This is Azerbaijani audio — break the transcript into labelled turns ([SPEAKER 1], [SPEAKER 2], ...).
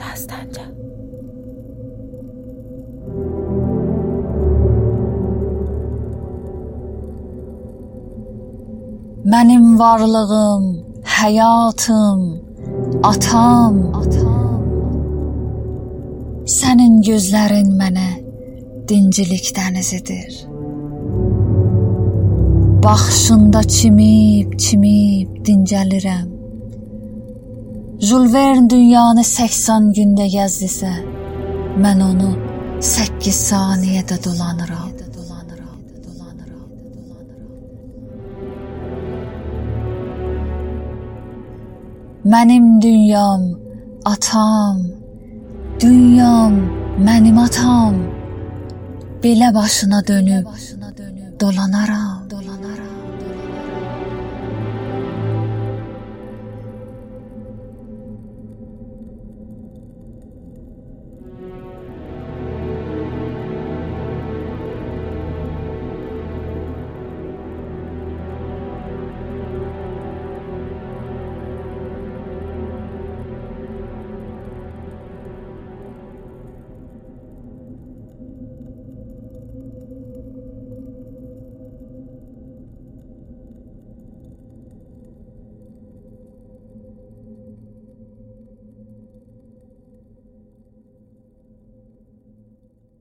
[SPEAKER 1] دستنجه Mənim varlığım, həyatım, atam, atam. Sənin gözlərin mənə dincilik dənizidir. Baxışında çimib, çimib dincəlirəm. Jules Verne dünyanı 80 gündə gəzdisə, mən onu 8 saniyədə dolanıram. Mənim dünyam, atam, dünyam, mənim atam. Belə başına dönüb dolanaram.